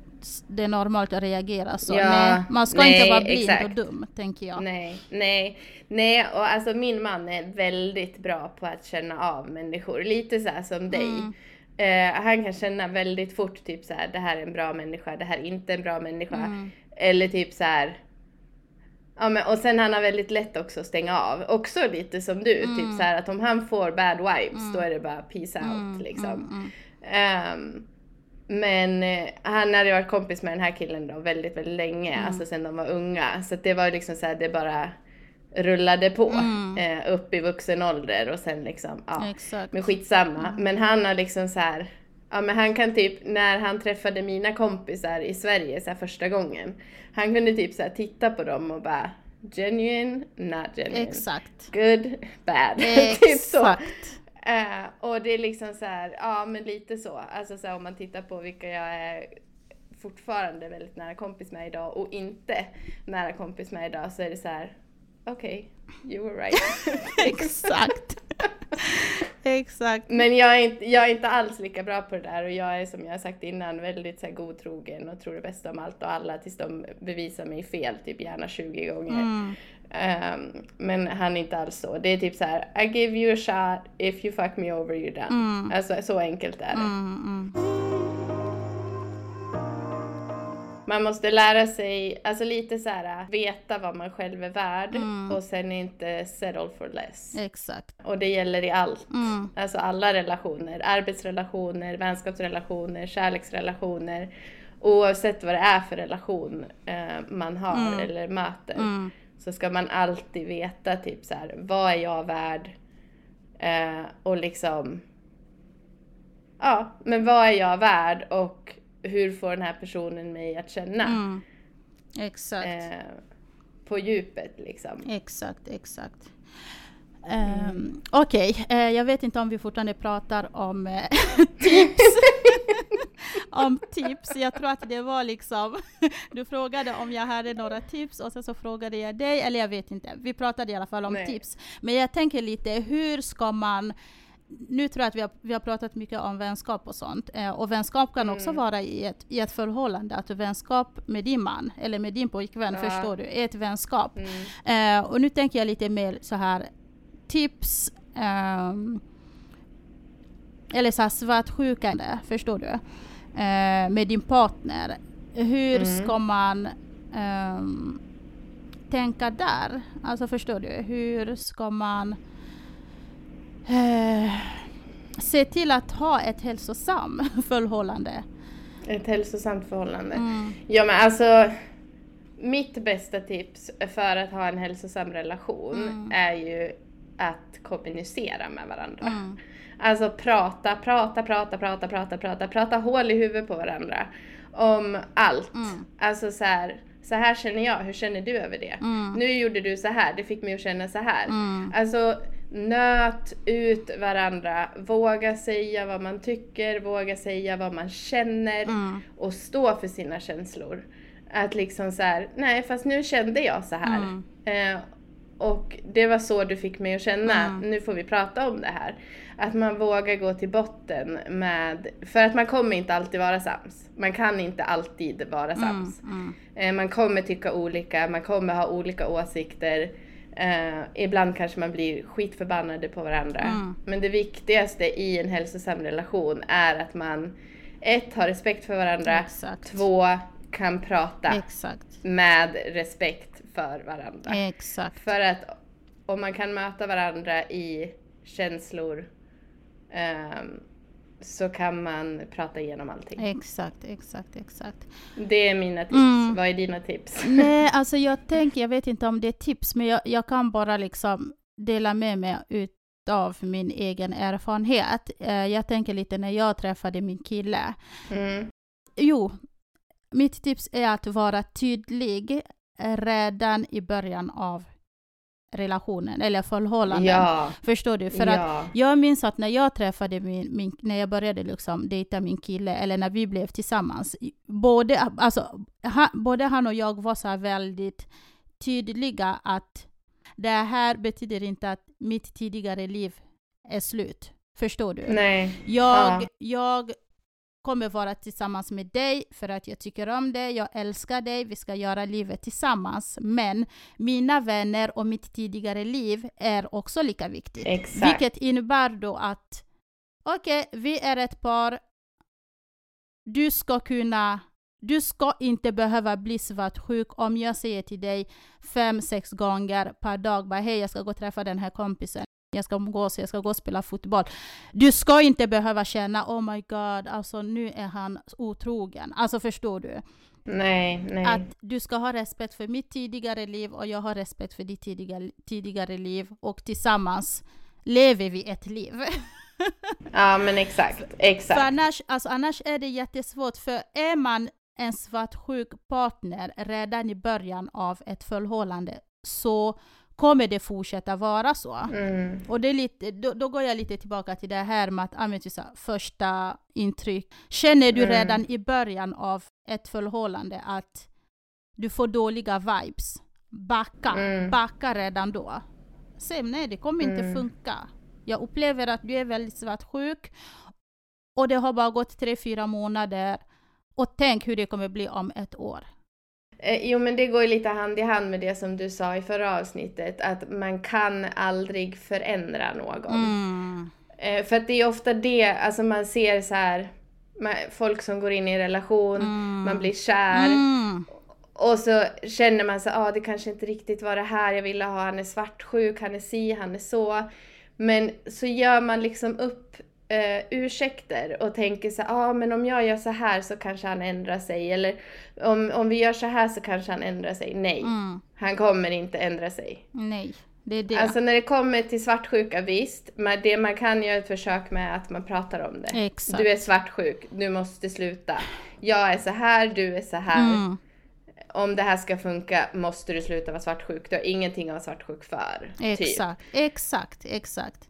det är normalt att reagera så. Ja, nej, man ska nej, inte vara blind exakt. och dum, tänker jag. Nej, nej, nej och alltså min man är väldigt bra på att känna av människor. Lite så här som dig. Mm. Eh, han kan känna väldigt fort typ så här, det här är en bra människa, det här är inte en bra människa. Mm. Eller typ så här. Ja men och sen han har väldigt lätt också att stänga av. Också lite som du, typ så här att om han får bad vibes då är det bara peace out Mm, liksom. mm, mm. Ehm, men eh, han hade varit kompis med den här killen då väldigt, väldigt länge, Mm. alltså sen de var unga. Så det var liksom så här, det bara rullade på Mm. eh, upp i vuxen ålder och sen liksom, ja. Exakt. Men skitsamma. Men han har liksom så här. Ja men han kan typ, när han träffade mina kompisar i Sverige så första gången. Han kunde typ så titta på dem och bara genuine, not genuine. Exakt. Good, bad. (laughs) typ så. Eh, och det är liksom så här, ja men lite så. Alltså så här, om man tittar på vilka jag är fortfarande väldigt nära kompis med idag och inte nära kompis med idag så är det så här. Okej, you were right. (laughs) Exakt. (laughs) Exakt. Men jag är, inte, jag är inte alls lika bra på det där och jag är som jag har sagt innan väldigt så här, godtrogen och tror det bästa om allt och alla tills de bevisar mig fel, typ gärna 20 gånger. Mm. Ehm, men han är inte alls så. Det är typ så här: I give you a shot, if you fuck me over you're done. Mm. Alltså så enkelt är det. Mm, Man måste lära sig, alltså lite så här veta vad man själv är värd Mm. och sen inte settle for less. Exakt. Och det gäller i allt. Mm. Alltså alla relationer, arbetsrelationer, vänskapsrelationer, kärleksrelationer. Oavsett vad det är för relation eh, man har Mm. eller möter. Mm. Så ska man alltid veta typ så här, vad är jag värd? Eh, och liksom, ja, men vad är jag värd och hur får den här personen mig att känna? Mm. Exakt. Eh, på djupet liksom. Exakt, exakt. Um, Okej, eh, jag vet inte om vi fortfarande pratar om eh, (laughs) tips. (laughs) om tips. Jag tror att det var liksom, du frågade om jag hade några tips och sen så frågade jag dig, eller jag vet inte. Vi pratade i alla fall om Nej. tips. Men jag tänker lite, hur ska man nu tror jag att vi har, vi har pratat mycket om vänskap och sånt. Eh, och vänskap kan också Mm. vara i ett, i ett förhållande. Att vänskap med din man eller med din pojkvän, Ja. förstår du, är ett vänskap. Mm. Eh, och nu tänker jag lite mer så här tips ehm, eller så här svartsjukande, förstår du? Eh, med din partner. Hur Mm. ska man ehm, tänka där? Alltså förstår du? Hur ska man eh, se till att ha ett hälsosamt (laughs) förhållande? Ett hälsosamt förhållande. Mm. Ja men alltså, mitt bästa tips för att ha en hälsosam relation Mm. är ju att kommunicera med varandra. Mm. Alltså prata, prata, prata, prata, prata, prata, prata hål i huvudet på varandra. Om allt. Mm. Alltså så här, så här känner jag, hur känner du över det? Mm. Nu gjorde du så här, det fick mig att känna så här. Mm. Alltså nöt ut varandra, våga säga vad man tycker, våga säga vad man känner Mm. och stå för sina känslor. Att liksom så här, nej fast nu kände jag så här. Mm. Eh, och det var så du fick mig att känna, Mm. nu får vi prata om det här. Att man vågar gå till botten med, för att man kommer inte alltid vara sams. Man kan inte alltid vara sams. Mm. Eh, man kommer tycka olika, man kommer ha olika åsikter. Eh, ibland kanske man blir skitförbannade på varandra. Mm. Men det viktigaste i en hälsosam relation är att man ett, har respekt för varandra. Exakt. Två, kan prata Exakt. med respekt för varandra. Exakt. För att om man kan möta varandra i känslor ehm, så kan man prata igenom allting. Exakt, exakt, exakt. Det är mina tips. Mm. Vad är dina tips? (laughs) Nej, (laughs) alltså jag tänker, jag vet inte om det är tips, men jag, jag kan bara liksom dela med mig utav min egen erfarenhet. Eh, jag tänker lite när jag träffade min kille. Mm. Jo, mitt tips är att vara tydlig redan i början av relationen eller förhållanden. Ja, Förstår du? För att ja. jag minns att när jag träffade min, min när jag började liksom dejta min kille, eller när vi blev tillsammans, både, alltså, han, både han och jag var så väldigt tydliga att det här betyder inte att mitt tidigare liv är slut. Förstår du? Nej. Jag, Ja. jag kommer vara tillsammans med dig för att jag tycker om dig, jag älskar dig, vi ska göra livet tillsammans. Men mina vänner och mitt tidigare liv är också lika viktigt. Exakt. Vilket innebär då att okej, vi är ett par. Du ska kunna du ska inte behöva bli svartsjuk om jag säger till dig fem, sex gånger per dag bara hej, jag ska gå och träffa den här kompisen. Jag ska umgås, jag ska gå och spela fotboll. Du ska inte behöva känna oh my god, alltså nu är han otrogen. Alltså förstår du? Nej, nej. Att du ska ha respekt för mitt tidigare liv och jag har respekt för ditt tidigare, tidigare liv och tillsammans lever vi ett liv. (laughs) Ja men exakt, exakt. För annars, alltså, annars är det jättesvårt, för är man en svartsjuk partner redan i början av ett förhållande så kommer det fortsätta vara så. Mm. Och det är lite, då, då går jag lite tillbaka till det här med att använda första intryck. Känner du Mm. redan i början av ett förhållande att du får dåliga vibes, backa, Mm. backa redan då. Säg nej, det kommer inte Mm. funka. Jag upplever att du är väldigt svartsjuk och det har bara gått tre, fyra månader och tänk hur det kommer bli om ett år. Eh, Jo men det går ju lite hand i hand med det som du sa i förra avsnittet, att man kan aldrig förändra någon. Mm. Eh, För att det är ofta det, alltså man ser så här folk som går in i en relation, Mm. man blir kär Mm. och så känner man så ah, det kanske inte riktigt var det här jag ville ha, han är svartsjuk, han är si, han är så. Men så gör man liksom upp eh, ursäkter och tänker så ah, men om jag gör så här så kanske han ändrar sig eller om, om vi gör så här så kanske han ändrar sig. Nej, Mm. han kommer inte ändra sig. Nej, det är det. Alltså när det kommer till svartsjuka, visst, men det man kan göra ett försök med att man pratar om det. Exakt. Du är svartsjuk, du måste sluta. Jag är så här, du är så här. Mm. Om det här ska funka måste du sluta vara svartsjuk. Du har ingenting att vara svartsjuk för. Typ. Exakt, exakt, exakt.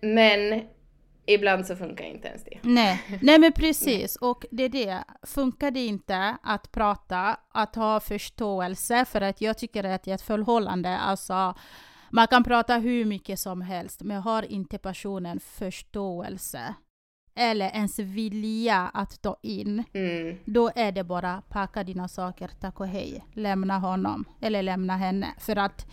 Men ibland så funkar inte ens det. Nej, (laughs) nej men precis. Och det är det. Funkar det inte att prata, att ha förståelse, för att jag tycker att i ett förhållande, alltså Man kan prata hur mycket som helst, men har inte personen förståelse eller ens vilja att ta in, Mm. då är det bara packa dina saker, tack och hej, lämna honom eller lämna henne. För att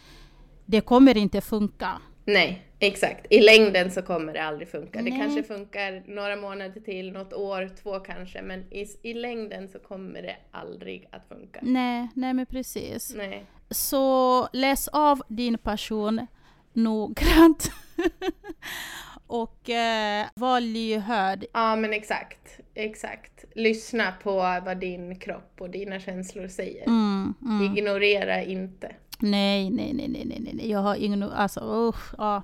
det kommer inte funka. Nej, exakt. I längden så kommer det aldrig funka. Det Nej. kanske funkar några månader till, något år, två kanske, men i, i längden så kommer det aldrig att funka. Nej, nej men precis. Nej. Så läs av din person noggrant. (laughs) och eh, var lyhörd. Ja, men exakt. Exakt. Lyssna på vad din kropp och dina känslor säger. Mm, mm. Ignorera inte. Nej, nej, nej, nej, nej, nej. Jag har ingen... Alltså usch, ja.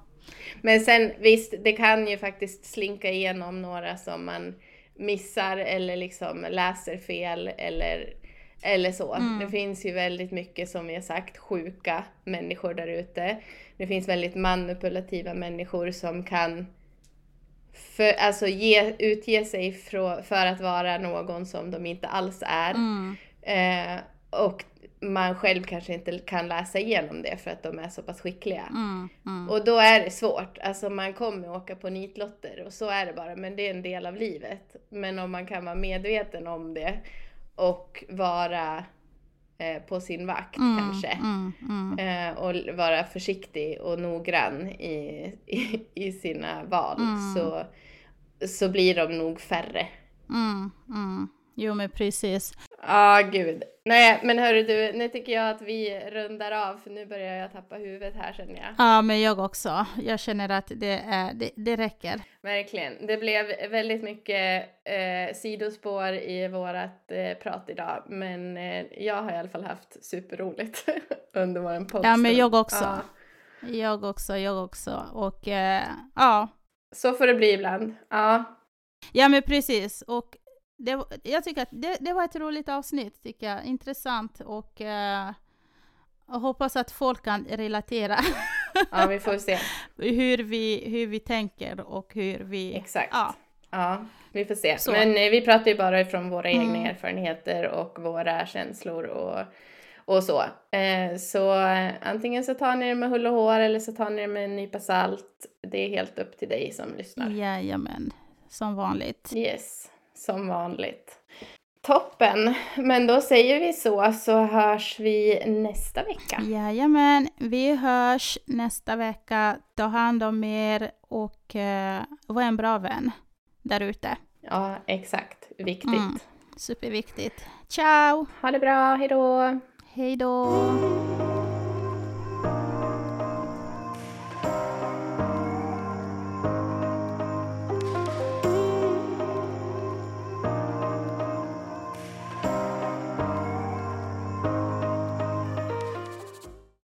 Men sen visst, det kan ju faktiskt slinka igenom några som man missar eller liksom läser fel eller, eller så. Mm. Det finns ju väldigt mycket som vi har sagt sjuka människor där ute. Det finns väldigt manipulativa människor som kan för, alltså ge, utge sig för, för att vara någon som de inte alls är. Mm, Eh, och man själv kanske inte kan läsa igenom det för att de är så pass skickliga. mm, mm. Och då är det svårt. Alltså man kommer åka på nitlotter och så är det bara. Men det är en del av livet. Men om man kan vara medveten om det och vara eh, på sin vakt Mm, kanske. Mm, mm, Eh, och vara försiktig och noggrann i, i, i sina val. Mm. Så, så blir de nog färre. Jo, men precis. Ja, ah, gud. Nej, men hörru du, nu tycker jag att vi rundar av för nu börjar jag tappa huvudet här känner jag. Ja, men jag också. Jag känner att det, är, det, det räcker. Verkligen. Det blev väldigt mycket eh, sidospår i vårat eh, prat idag, men eh, jag har i alla fall haft superroligt (laughs) under vår podd. Ja, men jag också. Ja, Jag också, jag också. Och eh, ja, så får det bli ibland. Ja, ja men precis. Och det, jag tycker att det, det var ett roligt avsnitt, tycker jag. Intressant och eh, jag hoppas att folk kan relatera (laughs) ja vi får se. (laughs) hur vi, hur vi tänker och hur vi... Exakt. Ja, Ja, vi får se. Så. Men eh, vi pratar ju bara ifrån våra Mm. egna erfarenheter och våra känslor och, och så. Eh, så antingen så tar ni det med hull och hår eller så tar ni det med en nypa salt. Det är helt upp till dig som lyssnar. jajamän. Som vanligt. Yes, som vanligt. Toppen! Men då säger vi så, så hörs vi nästa vecka. Jajamän, vi hörs nästa vecka. Ta hand om er och eh, var en bra vän där ute. Ja, exakt. Viktigt. Mm. Superviktigt. Ciao! Ha det bra, hejdå! Hej då!